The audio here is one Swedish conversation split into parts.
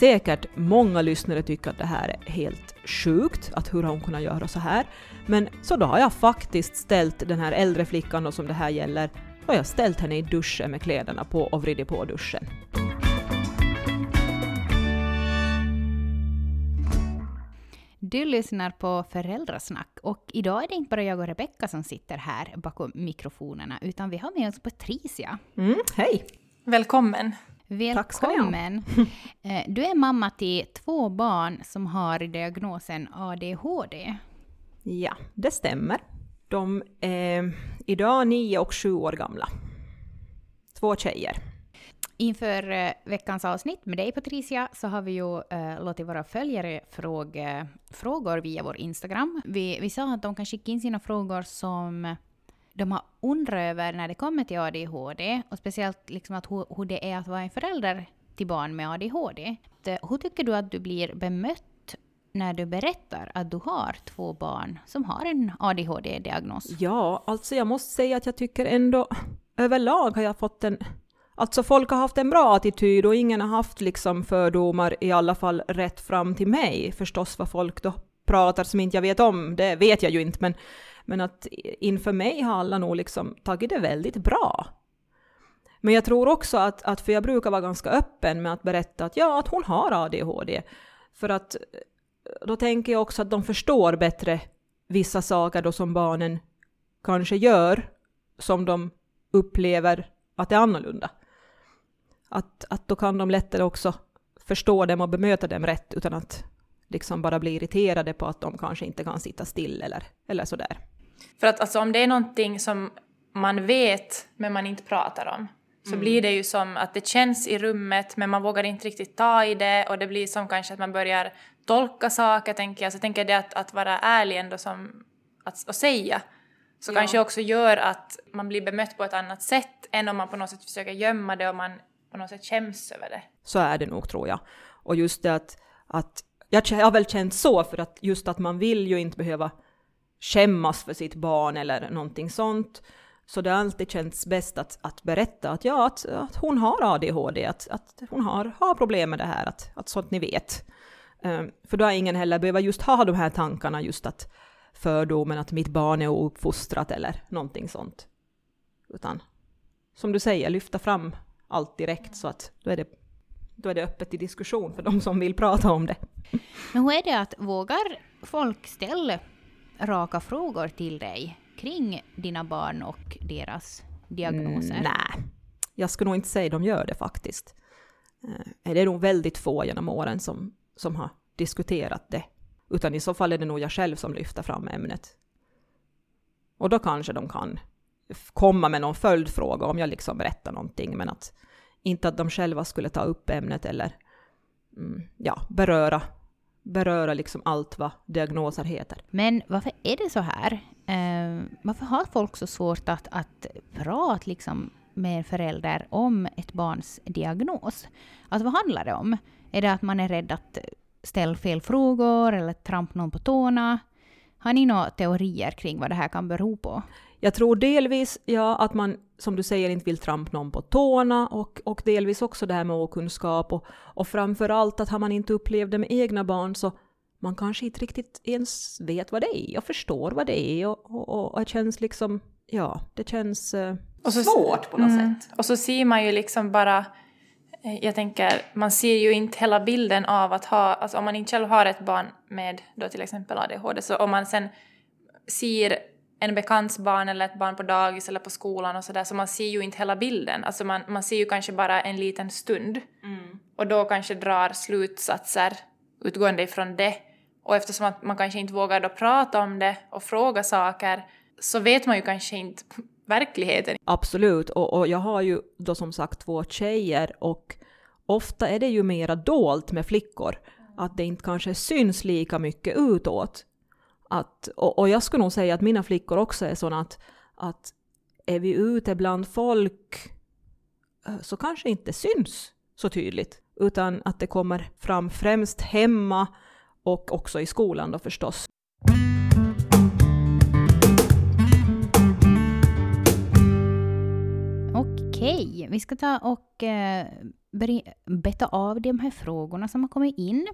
säkert många lyssnare tycker att det här är helt sjukt, att hur har hon kunnat göra så här? Men så då har jag faktiskt ställt den här äldre flickan då som det här gäller, har jag ställt henne i duschen med kläderna på och vridit på duschen. Du lyssnar på Föräldrasnack och idag är det inte bara jag och Rebecka som sitter här bakom mikrofonerna utan vi har med oss Patricia. Mm, hej! Välkommen! Välkommen! Eh, du är mamma till två barn som har diagnosen ADHD. Ja, det stämmer. De är idag nio och sju år gamla. Två tjejer. Inför eh, veckans avsnitt med dig Patricia så har vi ju eh, låtit våra följare fråga frågor via vår Instagram. Vi, vi sa att de kan skicka in sina frågor som de har undrat över när det kommer till ADHD och speciellt liksom att hur, hur det är att vara en förälder till barn med ADHD. Hur tycker du att du blir bemött när du berättar att du har två barn som har en ADHD-diagnos? Ja, alltså jag måste säga att jag tycker ändå överlag har jag fått en Alltså folk har haft en bra attityd och ingen har haft liksom fördomar i alla fall rätt fram till mig. Förstås vad folk då pratar som inte jag vet om, det vet jag ju inte, men, men att inför mig har alla nog liksom tagit det väldigt bra. Men jag tror också att, att, för jag brukar vara ganska öppen med att berätta att ja, att hon har ADHD. För att eh, då tänker jag också att de förstår bättre vissa saker då som barnen kanske gör som de upplever att det är annorlunda att, att då kan de lättare också förstå dem och bemöta dem rätt utan att liksom bara bli irriterade på att de kanske inte kan sitta still eller, eller sådär. För att alltså, om det är någonting som man vet men man inte pratar om så mm. blir det ju som att det känns i rummet men man vågar inte riktigt ta i det och det blir som kanske att man börjar tolka saker tänker jag. Så tänker det att, att vara ärlig ändå som att, att säga så ja. kanske också gör att man blir bemött på ett annat sätt än om man på något sätt försöker gömma det och man på något sätt skäms över det. Så är det nog tror jag. Och just det att, att jag har väl känt så för att just att man vill ju inte behöva skämmas för sitt barn eller någonting sånt. Så det har alltid känts bäst att, att berätta att ja, att, att hon har ADHD, att, att hon har, har problem med det här, att, att sånt ni vet. Um, för då har ingen heller behövt just ha de här tankarna, just att fördomen att mitt barn är ouppfostrat eller någonting sånt. Utan som du säger, lyfta fram allt direkt så att då är det, då är det öppet till diskussion för de som vill prata om det. Men hur är det att vågar folk ställa raka frågor till dig kring dina barn och deras diagnoser? Mm, nej, jag skulle nog inte säga de gör det faktiskt. Eh, det är nog väldigt få genom åren som, som har diskuterat det. Utan i så fall är det nog jag själv som lyfter fram ämnet. Och då kanske de kan komma med någon följdfråga om jag liksom berättar någonting, men att inte att de själva skulle ta upp ämnet eller mm, ja, beröra, beröra liksom allt vad diagnoser heter. Men varför är det så här? Eh, varför har folk så svårt att, att prata liksom med en förälder om ett barns diagnos? Alltså vad handlar det om? Är det att man är rädd att ställa fel frågor eller trampa någon på tårna? Har ni några teorier kring vad det här kan bero på? Jag tror delvis ja, att man, som du säger, inte vill trampa någon på tårna och, och delvis också det här med okunskap och, och framför allt att har man inte upplevt det med egna barn så man kanske inte riktigt ens vet vad det är och förstår vad det är och, och, och det känns liksom, ja, det känns eh, så, svårt på något mm, sätt. Och så ser man ju liksom bara jag tänker, man ser ju inte hela bilden av att ha, alltså om man inte själv har ett barn med då till exempel ADHD, så om man sen ser en bekants barn eller ett barn på dagis eller på skolan och sådär så man ser ju inte hela bilden. Alltså man, man ser ju kanske bara en liten stund mm. och då kanske drar slutsatser utgående ifrån det. Och eftersom att man kanske inte vågar då prata om det och fråga saker så vet man ju kanske inte verkligheten. Absolut, och, och jag har ju då som sagt två tjejer och ofta är det ju mera dolt med flickor. Att det inte kanske syns lika mycket utåt. Att, och, och, jag skulle nog säga att mina flickor också är sådana att, att är vi ute bland folk eh, så kanske inte syns så tydligt, utan att det kommer fram främst hemma och också i skolan då förstås. Okej, vi ska ta och eh, beta av de här frågorna som har kommit in.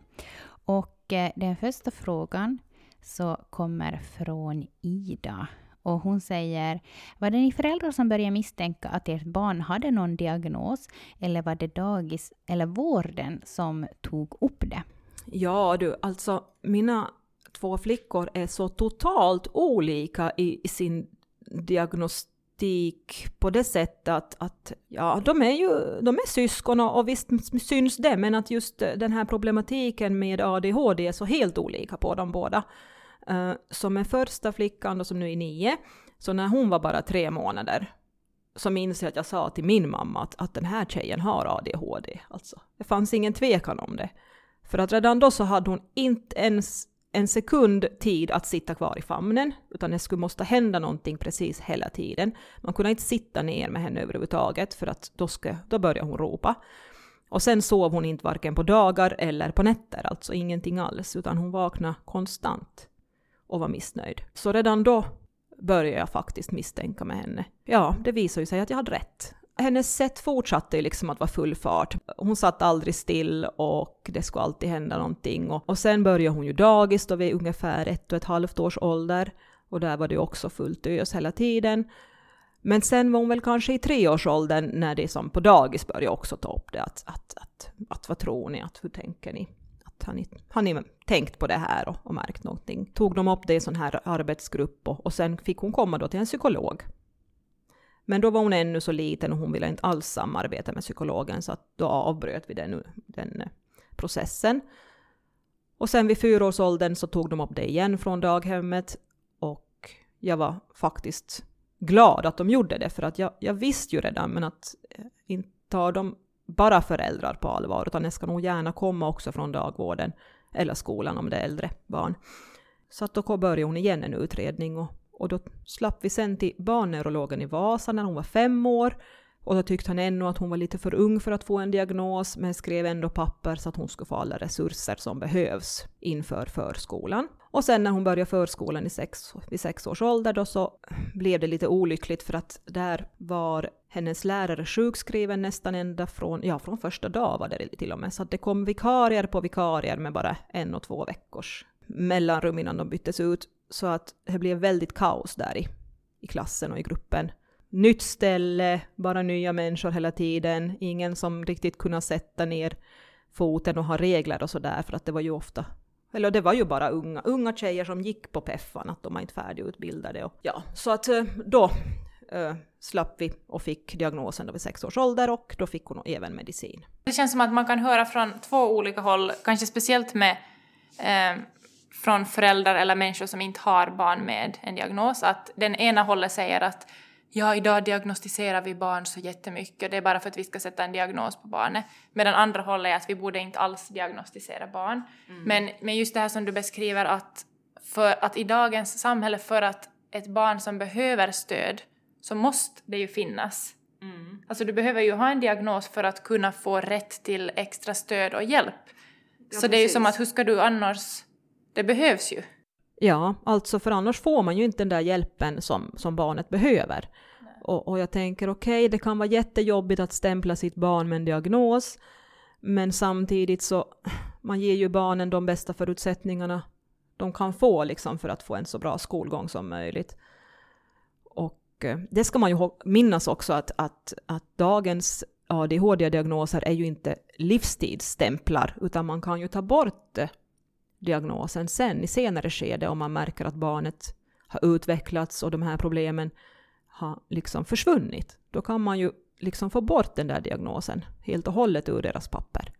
Och eh, den första frågan så kommer från Ida. Och hon säger, var det ni föräldrar som började misstänka att ert barn hade någon diagnos eller var det dagis eller vården som tog upp det? Ja du, alltså mina två flickor är så totalt olika i, i sin diagnostik på det sättet att, att ja, de är ju de är syskon och, och visst syns det, men att just den här problematiken med ADHD är så helt olika på dem båda. Uh, som med första flickan då, som nu är nio, så när hon var bara tre månader så minns jag att jag sa till min mamma att, att den här tjejen har ADHD. Alltså, det fanns ingen tvekan om det. För att redan då så hade hon inte ens en sekund tid att sitta kvar i famnen, utan det skulle måste hända någonting precis hela tiden. Man kunde inte sitta ner med henne överhuvudtaget, för att då, ska, då började hon ropa. Och sen sov hon inte varken på dagar eller på nätter, alltså ingenting alls, utan hon vaknade konstant och var missnöjd. Så redan då började jag faktiskt misstänka med henne. Ja, det visade ju sig att jag hade rätt hennes sätt fortsatte liksom att vara full fart. Hon satt aldrig still och det skulle alltid hända någonting. Och, och sen började hon ju dagis då vid ungefär ett och ett halvt års ålder. Och där var det också fullt ös hela tiden. Men sen var hon väl kanske i treårsåldern när det som på dagis började också ta upp det. Att, att, att, att vad tror ni? Att, hur tänker ni? Att har, ni har ni tänkt på det här och, och märkt någonting? Tog de upp det i en sån här arbetsgrupp och, och sen fick hon komma då till en psykolog men då var hon ännu så liten och hon ville inte alls samarbeta med psykologen så att då avbröt vi den, den eh, processen. Och sen vid fyraårsåldern så tog de upp det igen från daghemmet och jag var faktiskt glad att de gjorde det för att jag, jag visste ju redan men att eh, inte tar de bara föräldrar på allvar utan det ska nog gärna komma också från dagvården eller skolan om det är äldre barn. Så att då började hon igen en utredning och och då slapp vi sen till barnneurologen i Vasa när hon var fem år. Och då tyckte han ännu att hon var lite för ung för att få en diagnos, men skrev ändå papper så att hon skulle få alla resurser som behövs inför förskolan. Och sen när hon började förskolan i sex, vid sex års ålder då så blev det lite olyckligt för att där var hennes lärare sjukskriven nästan ända från, ja från första dag var det till och med, så att det kom vikarier på vikarier med bara en och två veckors mellanrum innan de byttes ut. Så att det blev väldigt kaos där i, i klassen och i gruppen. Nytt ställe, bara nya människor hela tiden, ingen som riktigt kunde sätta ner foten och ha regler och sådär, för att det var ju ofta eller det var ju bara unga, unga tjejer som gick på Peffan, att de var inte färdigutbildade. Och, ja, så att eh, då äh, slapp vi och fick diagnosen då vid sex års ålder och då fick hon även medicin. Det känns som att man kan höra från två olika håll, kanske speciellt med eh, från föräldrar eller människor som inte har barn med en diagnos att den ena hållet säger att ja, idag diagnostiserar vi barn så jättemycket, det är bara för att vi ska sätta en diagnos på barnet. Medan andra hållet är att vi borde inte alls diagnostisera barn. Mm. Men, men just det här som du beskriver att, för att i dagens samhälle för att ett barn som behöver stöd så måste det ju finnas. Mm. Alltså du behöver ju ha en diagnos för att kunna få rätt till extra stöd och hjälp. Ja, så precis. det är ju som att hur ska du annars det behövs ju. Ja, alltså för annars får man ju inte den där hjälpen som, som barnet behöver. Och, och, jag tänker okej, okay, det kan vara jättejobbigt att stämpla sitt barn med en diagnos, men samtidigt så man ger ju barnen de bästa förutsättningarna de kan få liksom för att få en så bra skolgång som möjligt. Och eh, det ska man ju minnas också att, att, att dagens ADHD-diagnoser är ju inte livstidsstämplar, utan man kan ju ta bort diagnosen sen i senare skede om man märker att barnet har utvecklats och de här problemen har liksom försvunnit. Då kan man ju liksom få bort den där diagnosen helt och hållet ur deras papper.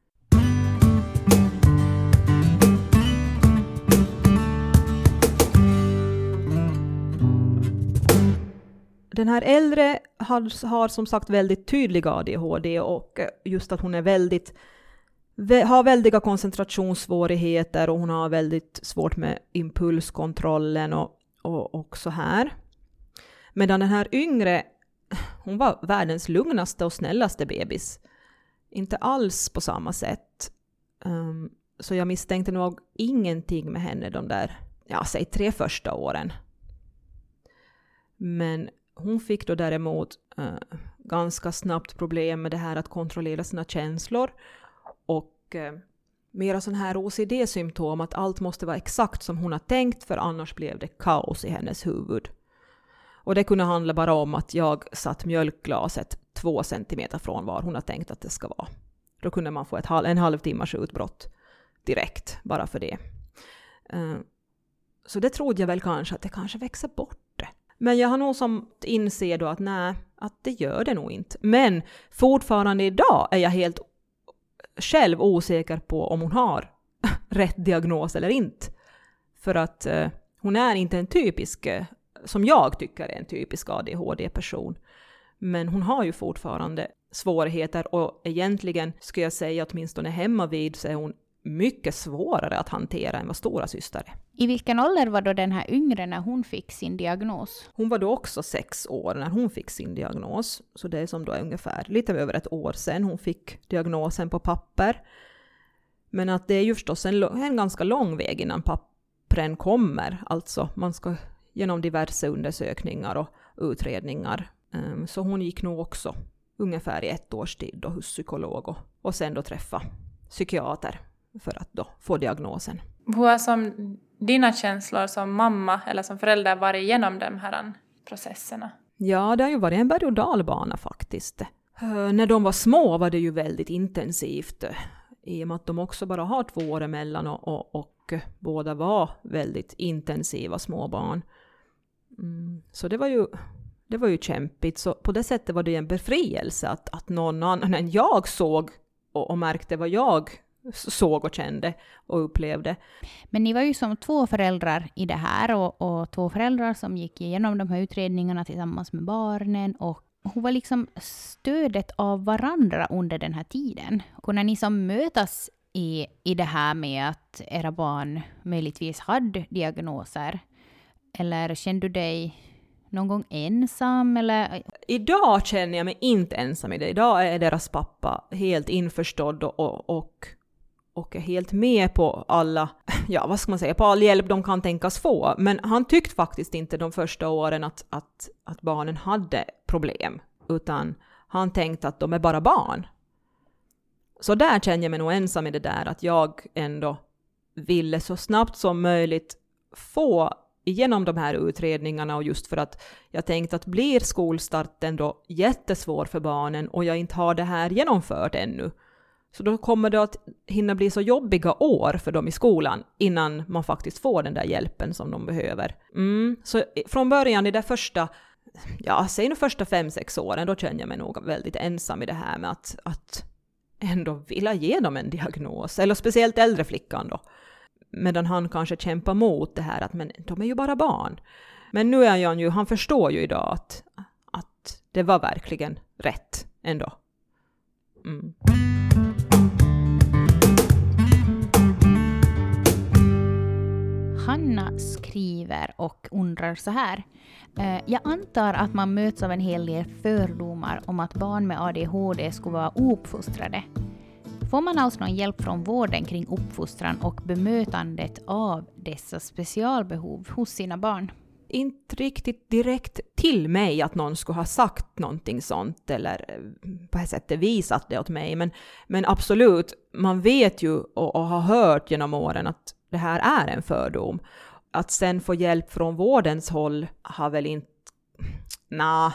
Den här äldre har, har som sagt väldigt tydlig ADHD och just att hon är väldigt har väldiga koncentrationssvårigheter och hon har väldigt svårt med impulskontrollen och, och, och så här. Medan den här yngre, hon var världens lugnaste och snällaste bebis. Inte alls på samma sätt. Um, så jag misstänkte nog ingenting med henne de där, ja, säg tre första åren. Men hon fick då däremot uh, ganska snabbt problem med det här att kontrollera sina känslor och eh, mera sån här OCD-symptom att allt måste vara exakt som hon har tänkt för annars blev det kaos i hennes huvud. Och det kunde handla bara om att jag satt mjölkglaset två centimeter från var hon har tänkt att det ska vara. Då kunde man få ett, en halvtimmas utbrott direkt bara för det. Eh, så det trodde jag väl kanske att det kanske växer bort det. Men jag har nog som inser då att nej, att det gör det nog inte. Men fortfarande idag är jag helt själv osäker på om hon har rätt diagnos eller inte. För att eh, hon är inte en typisk, eh, som jag tycker är en typisk ADHD-person. Men hon har ju fortfarande svårigheter och egentligen skulle jag säga åtminstone hemma vid så är hon mycket svårare att hantera än vad stora syster är. I vilken ålder var då den här yngre när hon fick sin diagnos? Hon var då också sex år när hon fick sin diagnos. Så det är som då är ungefär lite över ett år sedan hon fick diagnosen på papper. Men att det är ju förstås en, en ganska lång väg innan pappren kommer. Alltså man ska genom diverse undersökningar och utredningar. Um, så hon gick nog också ungefär i ett års tid då hos psykolog och, och sen då träffa psykiater för att då få diagnosen. Hur har som dina känslor som mamma eller som förälder varit igenom de här processerna? Ja, det har ju varit en berg och dalbana faktiskt. Uh, när de var små var det ju väldigt intensivt i och med att de också bara har två år emellan och, och, och båda var väldigt intensiva småbarn. Mm, så det var ju det var ju kämpigt, så på det sättet var det en befrielse att, att någon annan än jag såg och, och märkte vad jag såg och kände och upplevde. Men ni var ju som två föräldrar i det här och, och två föräldrar som gick igenom de här utredningarna tillsammans med barnen och hon var liksom stödet av varandra under den här tiden. När ni som mötas i, i det här med att era barn möjligtvis hade diagnoser, eller kände du dig någon gång ensam eller? Idag känner jag mig inte ensam i det. Idag är deras pappa helt införstådd och, och och och är helt med på alla, ja vad ska man säga, på all hjälp de kan tänkas få. Men han tyckte faktiskt inte de första åren att, att, att barnen hade problem, utan han tänkte att de är bara barn. Så där känner jag mig nog ensam i det där, att jag ändå ville så snabbt som möjligt få igenom de här utredningarna och just för att jag tänkte att blir skolstarten då jättesvår för barnen och jag inte har det här genomfört ännu, så då kommer det att hinna bli så jobbiga år för dem i skolan innan man faktiskt får den där hjälpen som de behöver. Mm. Så från början i det första, ja säg nu första fem, sex åren, då känner jag mig nog väldigt ensam i det här med att, att ändå vilja ge dem en diagnos, eller speciellt äldre flickan då. Medan han kanske kämpar mot det här att men de är ju bara barn. Men nu är han ju, han förstår ju idag att, att det var verkligen rätt ändå. Mm. Hanna skriver och undrar så här. Eh, jag antar att man möts av en hel del fördomar om att barn med ADHD skulle vara ouppfostrade. Får man alltså någon hjälp från vården kring uppfostran och bemötandet av dessa specialbehov hos sina barn? Inte riktigt direkt till mig att någon skulle ha sagt någonting sånt eller eh, på ett sätt visat det åt mig. Men, men absolut, man vet ju och, och har hört genom åren att det här är en fördom. Att sen få hjälp från vårdens håll har väl inte... Nah,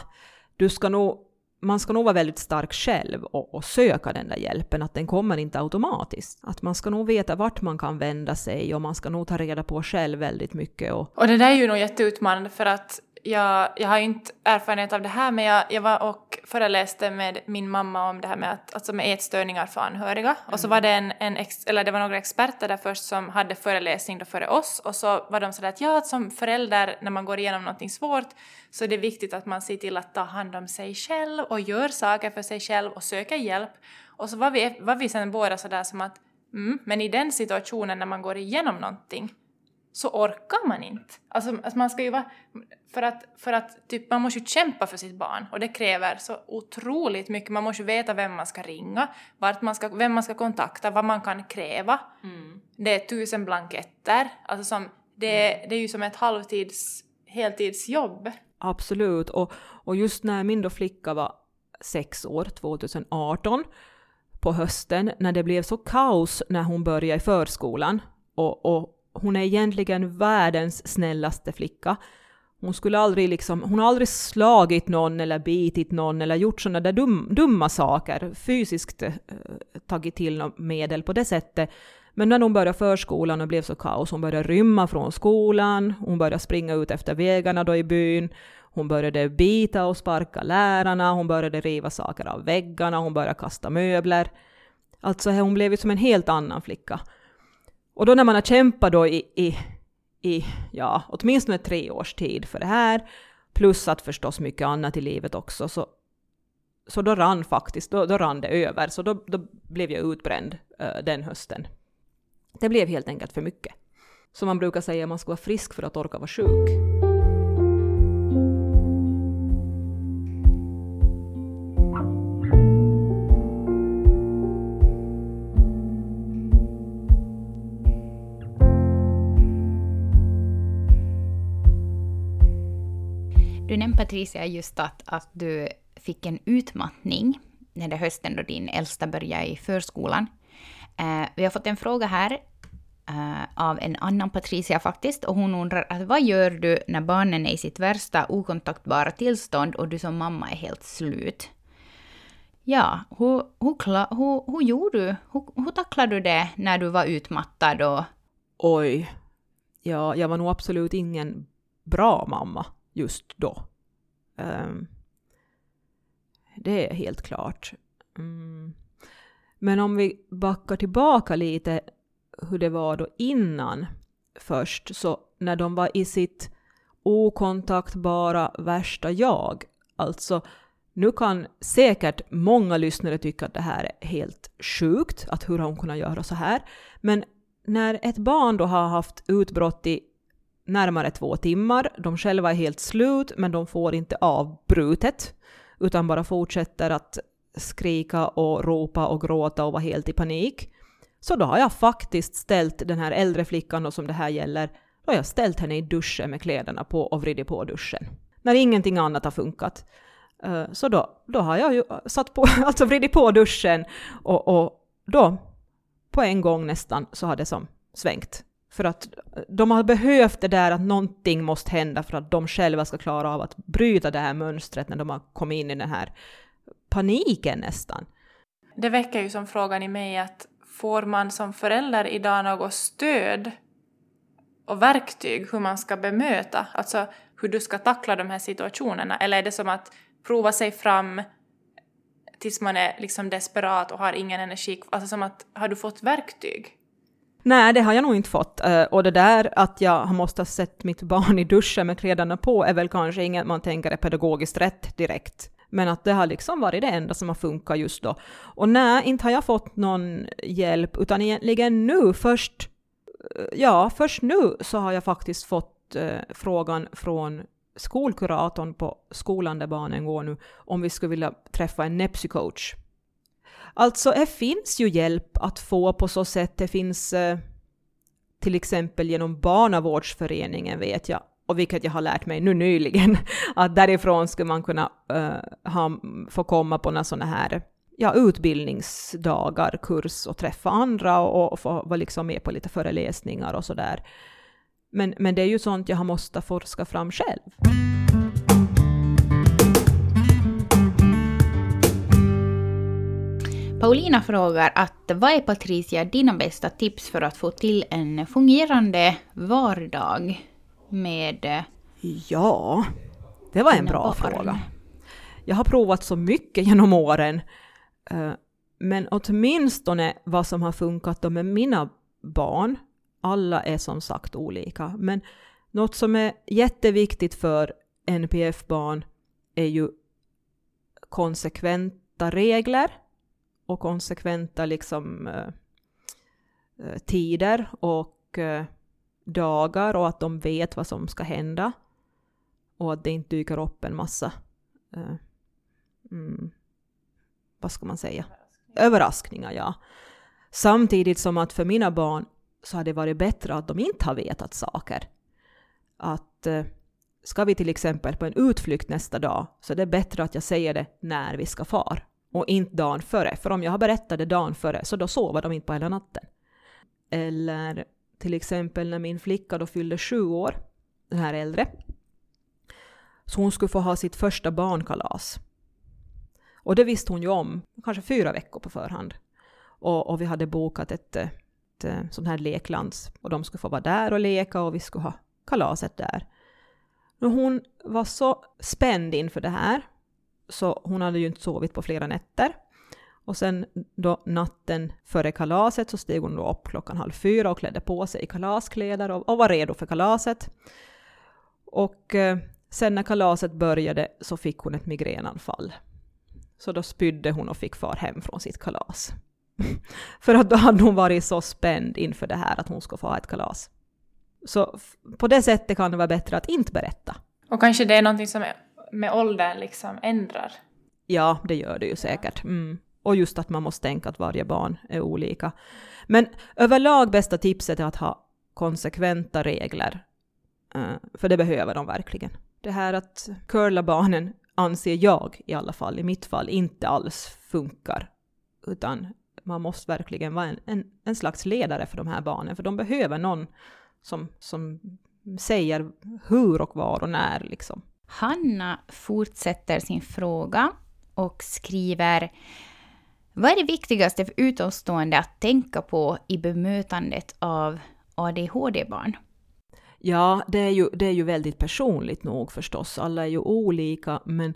du ska nog, man ska nog vara väldigt stark själv och, och, söka den där hjälpen, att den kommer inte automatiskt. Att man ska nog veta vart man kan vända sig och man ska nog ta reda på själv väldigt mycket. Och, och det där är ju nog jätteutmanande för att jag, jag har inte erfarenhet av det här men jag, jag var och föreläste med min mamma om det här med, att, alltså med ätstörningar för anhöriga. Mm. Och så mm. var det en, en ex, eller det var några experter där först som hade föreläsning då före oss och så var de sådär att ja, som förälder när man går igenom någonting svårt så är det viktigt att man ser till att ta hand om sig själv och gör saker för sig själv och söker hjälp. Och så var vi, var vi sen båda sådär som att mm, men i den situationen när man går igenom någonting så orkar man inte. Alltså, alltså man ska ju vara, för att, för att typ, man måste ju kämpa för sitt barn och det kräver så otroligt mycket. Man måste ju veta vem man ska ringa, vart man ska, vem man ska kontakta, vad man kan kräva. Mm. Det är tusen blanketter. Alltså som, det, mm. det är ju som ett halvtids, heltidsjobb. Absolut. Och, och just när min då flicka var sex år, 2018, på hösten, när det blev så kaos när hon började i förskolan, och, och hon är egentligen världens snällaste flicka. Hon skulle aldrig liksom, hon har aldrig slagit någon eller bitit någon eller gjort sådana där dum, dumma saker, fysiskt eh, tagit till något medel på det sättet. Men när hon började förskolan och blev så kaos, hon började rymma från skolan, hon började springa ut efter vägarna då i byn, hon började bita och sparka lärarna, hon började riva saker av väggarna, hon började kasta möbler. Alltså hon blev ju som en helt annan flicka. Och då när man har kämpat då i, i, i ja, åtminstone tre års tid för det här, plus att förstås mycket annat i livet också, så, så då rann faktiskt, då, då rann det över, så då, då blev jag utbränd uh, den hösten. Det blev helt enkelt för mycket. Som man brukar säga, man ska vara frisk för att orka vara sjuk. Patricia just att, att du fick en utmattning när det hösten då din äldsta började i förskolan. Eh, vi har fått en fråga här eh, av en annan Patricia faktiskt, och hon undrar att vad gör du när barnen är i sitt värsta okontaktbara tillstånd och du som mamma är helt slut? Ja, hur, hur, hur, hur gjorde du? Hur, hur tacklade du det när du var utmattad? Och... Oj, ja, jag var nog absolut ingen bra mamma just då. Ehm, det är helt klart. Mm. Men om vi backar tillbaka lite hur det var då innan först, så när de var i sitt okontaktbara värsta jag, alltså nu kan säkert många lyssnare tycka att det här är helt sjukt, att hur har hon kunnat göra så här? Men när ett barn då har haft utbrott i närmare två timmar, de själva är helt slut, men de får inte avbrutet, utan bara fortsätter att skrika och ropa och gråta och vara helt i panik. Så då har jag faktiskt ställt den här äldre flickan då som det här gäller, då har jag ställt henne i duschen med kläderna på och vridit på duschen. När ingenting annat har funkat. Eh, så då, då har jag ju eh, satt på, alltså vridit på duschen och, och då på en gång nästan så har det som svängt. För att de har behövt det där att någonting måste hända för att de själva ska klara av att bryta det här mönstret när de har kommit in i den här paniken nästan. Det väcker ju som frågan i mig att får man som förälder idag något stöd och verktyg hur man ska bemöta, alltså hur du ska tackla de här situationerna? Eller är det som att prova sig fram tills man är liksom desperat och har ingen energi? Alltså som att, har du fått verktyg? Nej, det har jag nog inte fått. Eh, och det där att jag måste ha sett mitt barn i duschen med kläderna på är väl kanske inget man tänker är pedagogiskt rätt direkt. Men att det har liksom varit det enda som har funkat just då. Och nej, inte har jag fått någon hjälp, utan egentligen nu först, eh, ja, först nu så har jag faktiskt fått eh, frågan från skolkuratorn på skolan där barnen går nu, om vi skulle vilja träffa en nepsycoach. Alltså, det finns ju hjälp att få på så sätt. Det finns eh, till exempel genom barnavårdsföreningen vet jag, och vilket jag har lärt mig nu nyligen, att därifrån skulle man kunna uh, ha, få komma på några sådana här ja, utbildningsdagar, kurs och träffa andra och, och få vara liksom med på lite föreläsningar och sådär. Men, men det är ju sånt jag har måste forska fram själv. Paulina frågar att vad är Patricia dina bästa tips för att få till en fungerande vardag med Ja, det var en bra barn. fråga. Jag har provat så mycket genom åren. Eh, men åtminstone vad som har funkat då med mina barn, alla är som sagt olika, men något som är jätteviktigt för NPF-barn är ju konsekventa regler och konsekventa liksom, eh, eh, tider och eh, dagar och att de vet vad som ska hända. Och att det inte dyker upp en massa, eh, mm, vad ska man säga, överraskningar. ja. Samtidigt som att för mina barn så har det varit bättre att de inte har vetat saker. Att ska vi till exempel på en utflykt nästa dag så det är bättre att jag säger det när vi ska far och inte dagen före. För om jag har berättat det dagen före så då sover de inte på hela natten. Eller till exempel när min flicka då fyllde sju år, den här äldre, så hon skulle få ha sitt första barnkalas. Och det visste hon ju om, kanske fyra veckor på förhand. Och, och vi hade bokat ett, ett, ett sånt här leklands och de skulle få vara där och leka och vi skulle ha kalaset där. Och hon var så spänd inför det här så hon hade ju inte sovit på flera nätter. Och sen då natten före kalaset så steg hon då upp klockan halv fyra och klädde på sig i kalaskläder och, och var redo för kalaset. Och eh, sen när kalaset började så fick hon ett migränanfall. Så då spydde hon och fick far hem från sitt kalas. för att då hade hon varit så spänd inför det här att hon skulle få ha ett kalas. Så på det sättet kan det vara bättre att inte berätta. Och kanske det är någonting som är med åldern liksom ändrar? Ja, det gör det ju säkert. Mm. Och just att man måste tänka att varje barn är olika. Men överlag bästa tipset är att ha konsekventa regler. Uh, för det behöver de verkligen. Det här att curla barnen anser jag i alla fall, i mitt fall, inte alls funkar. Utan man måste verkligen vara en, en, en slags ledare för de här barnen, för de behöver någon som, som säger hur och var och när. Liksom. Hanna fortsätter sin fråga och skriver Vad är det viktigaste för utomstående att tänka på i bemötandet av ADHD-barn? Ja, det är, ju, det är ju väldigt personligt nog förstås. Alla är ju olika, men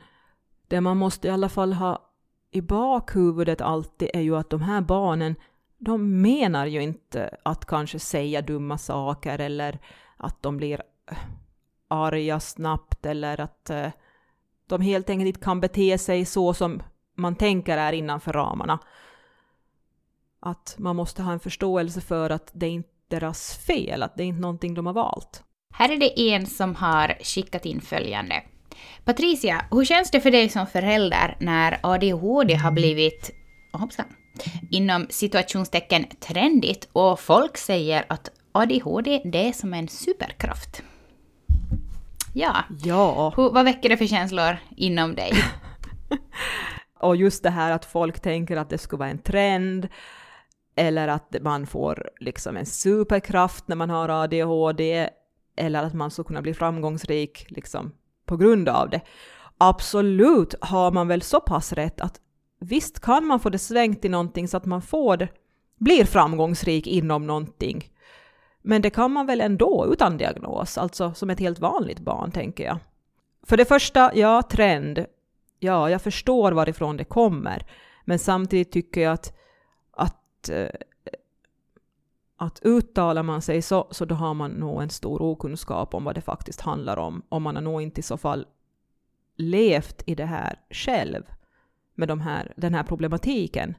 det man måste i alla fall ha i bakhuvudet alltid är ju att de här barnen, de menar ju inte att kanske säga dumma saker eller att de blir arga snabbt eller att uh, de helt enkelt inte kan bete sig så som man tänker är innanför ramarna. Att man måste ha en förståelse för att det är inte deras fel, att det är inte någonting de har valt. Här är det en som har skickat in följande. Patricia, hur känns det för dig som förälder när ADHD har blivit, hoppsan, inom situationstecken trendigt och folk säger att ADHD det är som en superkraft? Ja. ja. Hur, vad väcker det för känslor inom dig? och just det här att folk tänker att det skulle vara en trend, eller att man får liksom en superkraft när man har ADHD, eller att man skulle kunna bli framgångsrik liksom på grund av det. Absolut har man väl så pass rätt att visst kan man få det svängt i någonting så att man får, blir framgångsrik inom någonting. Men det kan man väl ändå utan diagnos, alltså som ett helt vanligt barn tänker jag. För det första, ja, trend. Ja, jag förstår varifrån det kommer. Men samtidigt tycker jag att, att, eh, att uttalar man sig så, så då har man nog en stor okunskap om vad det faktiskt handlar om. Och man har nog inte i så fall levt i det här själv, med de här, den här problematiken.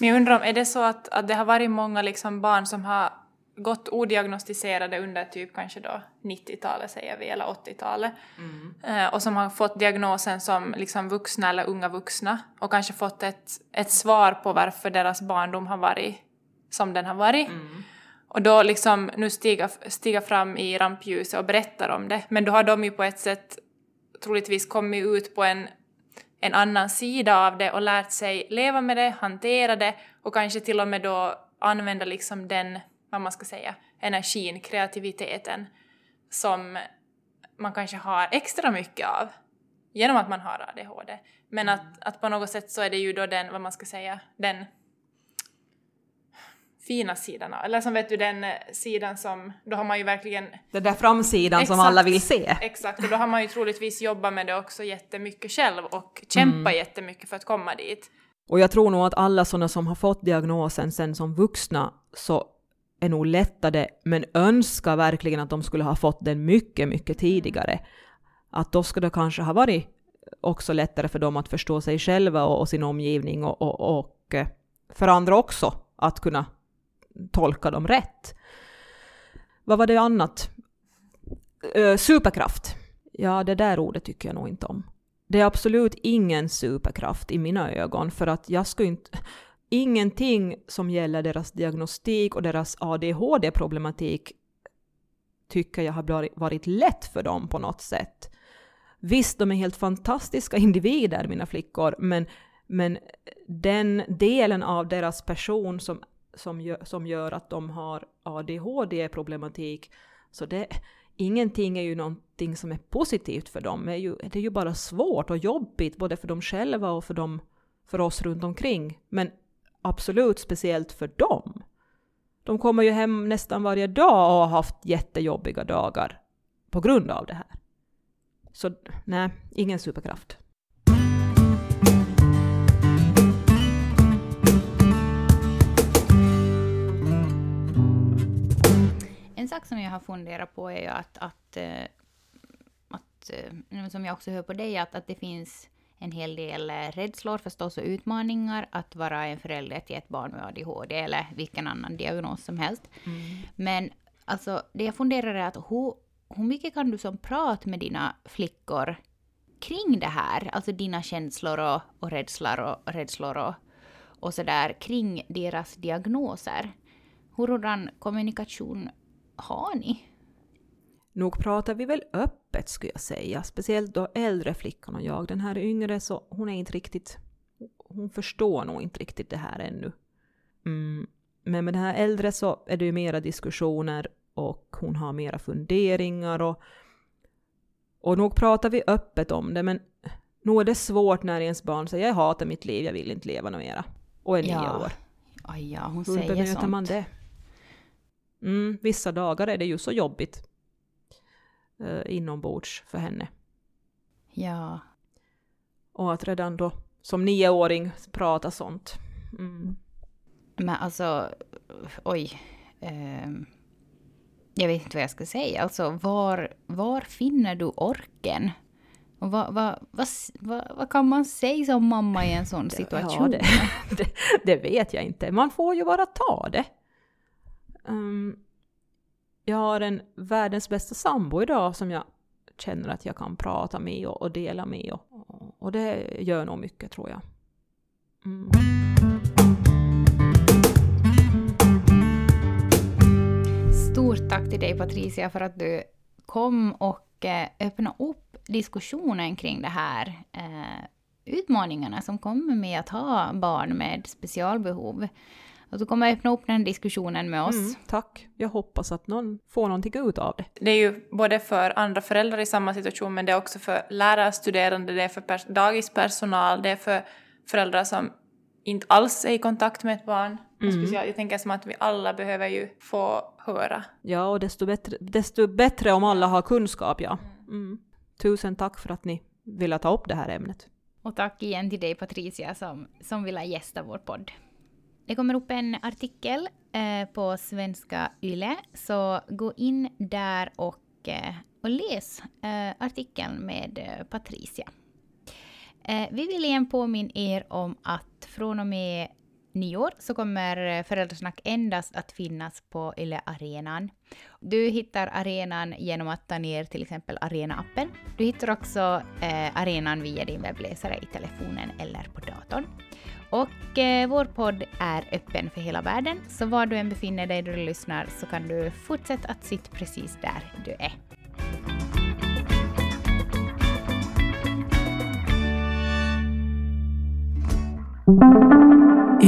Men jag undrar om, är det så att, att det har varit många liksom barn som har gått odiagnostiserade under typ kanske då 90-talet säger vi, eller 80-talet. Mm. Eh, och som har fått diagnosen som liksom vuxna eller unga vuxna och kanske fått ett, ett svar på varför deras barndom har varit som den har varit. Mm. Och då liksom nu stiga, stiga fram i rampljuset och berättar om det. Men då har de ju på ett sätt troligtvis kommit ut på en, en annan sida av det och lärt sig leva med det, hantera det och kanske till och med då använda liksom den vad man ska säga, energin, kreativiteten som man kanske har extra mycket av genom att man har ADHD. Men mm. att, att på något sätt så är det ju då den, vad man ska säga, den fina sidan, eller som vet du den sidan som, då har man ju verkligen... Den där framsidan exakt, som alla vill se. Exakt, och då har man ju troligtvis jobbat med det också jättemycket själv och kämpat mm. jättemycket för att komma dit. Och jag tror nog att alla sådana som har fått diagnosen sen som vuxna så är nog lättade, men önskar verkligen att de skulle ha fått den mycket, mycket tidigare. Att då skulle det kanske ha varit också lättare för dem att förstå sig själva och, och sin omgivning och, och, och, eh, för andra också att kunna tolka dem rätt. Vad var det annat? Uh, superkraft. Ja, det där ordet tycker jag nog inte om. Det är absolut ingen superkraft i mina ögon, för att jag skulle inte ingenting som gäller deras diagnostik och deras ADHD-problematik tycker jag har varit lätt för dem på något sätt. Visst, de är helt fantastiska individer, mina flickor, men, men den delen av deras person som, som, gör, som gör att de har ADHD-problematik, så det, ingenting är ju någonting som är positivt för dem. Det är ju, det är ju bara svårt och jobbigt, både för dem själva och för, dem, för oss runt omkring. Men absolut speciellt för dem. De kommer ju hem nästan varje dag och har haft jättejobbiga dagar på grund av det här. Så nej, ingen superkraft. En sak som jag har funderat på är ju att, att, eh, att, att som jag också hör på dig, att, att det finns en hel del eh, rädslor förstås och utmaningar att vara en förälder till ett barn med ADHD eller vilken annan diagnos som helst. Mm. Men alltså, det jag funderar är att hur, hur mycket kan du som prata med dina flickor kring det här? Alltså dina känslor och, och rädslor och, rädslor och, och sådär kring deras diagnoser. Hurdan kommunikation har ni? Nog pratar vi väl öppet skulle jag säga, speciellt då äldre flickan och jag. Den här yngre så hon är inte riktigt, hon förstår nog inte riktigt det här ännu. Mm. Men med den här äldre så är det ju mera diskussioner och hon har mera funderingar och, och nog pratar vi öppet om det men nog är det svårt när ens barn säger jag hatar mitt liv, jag vill inte leva något mera och är nio ja. år. Aj, ja, hon Hur säger sånt. man det? Mm, vissa dagar är det ju så jobbigt eh, inombords för henne. Ja. Och att redan då som nioåring prata sånt. Mm. Men alltså, oj. Eh, jag vet inte vad jag ska säga. Alltså, var, var finner du orken? Och vad, vad, vad, vad, vad kan man säga som mamma i en sån situation? Ja, det, det, det, vet jag inte. Man får ju bara ta det. Um, jag har en världens bästa sambo idag som jag känner att jag kan prata med och, och dela med. Och, och, det gör nog mycket tror jag. Mm. Stort tack till dig Patricia för att du kom och eh, öppnade upp diskussionen kring det här eh, utmaningarna som kommer med att ha barn med specialbehov. Och du kommer öppna upp den diskussionen med oss. Mm, tack. Jag hoppas att någon får någonting ut av det. Det är ju både för andra föräldrar i samma situation, men det är också för lärarstuderande, det är för pers dagispersonal, det är för föräldrar som inte alls är i kontakt med ett barn. Mm. Speciellt, jag tänker som att vi alla behöver ju få höra. Ja, och desto bättre, desto bättre om alla har kunskap, ja. Mm. Tusen tack för att ni ville ta upp det här ämnet. Och tack igen till dig Patricia som, som ville gästa vår podd. Det kommer upp en artikel eh, på Svenska Yle, så gå in där och, eh, och läs eh, artikeln med eh, Patricia. Eh, vi vill igen påminna er om att från och med nyår så kommer eh, Föräldrasnack endast att finnas på Yle Arenan. Du hittar arenan genom att ta ner till exempel Arena-appen. Du hittar också eh, arenan via din webbläsare i telefonen eller på datorn. Och eh, vår podd är öppen för hela världen, så var du än befinner dig då du lyssnar så kan du fortsätta att sitta precis där du är.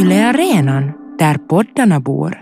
Yle Arenan, där poddarna bor.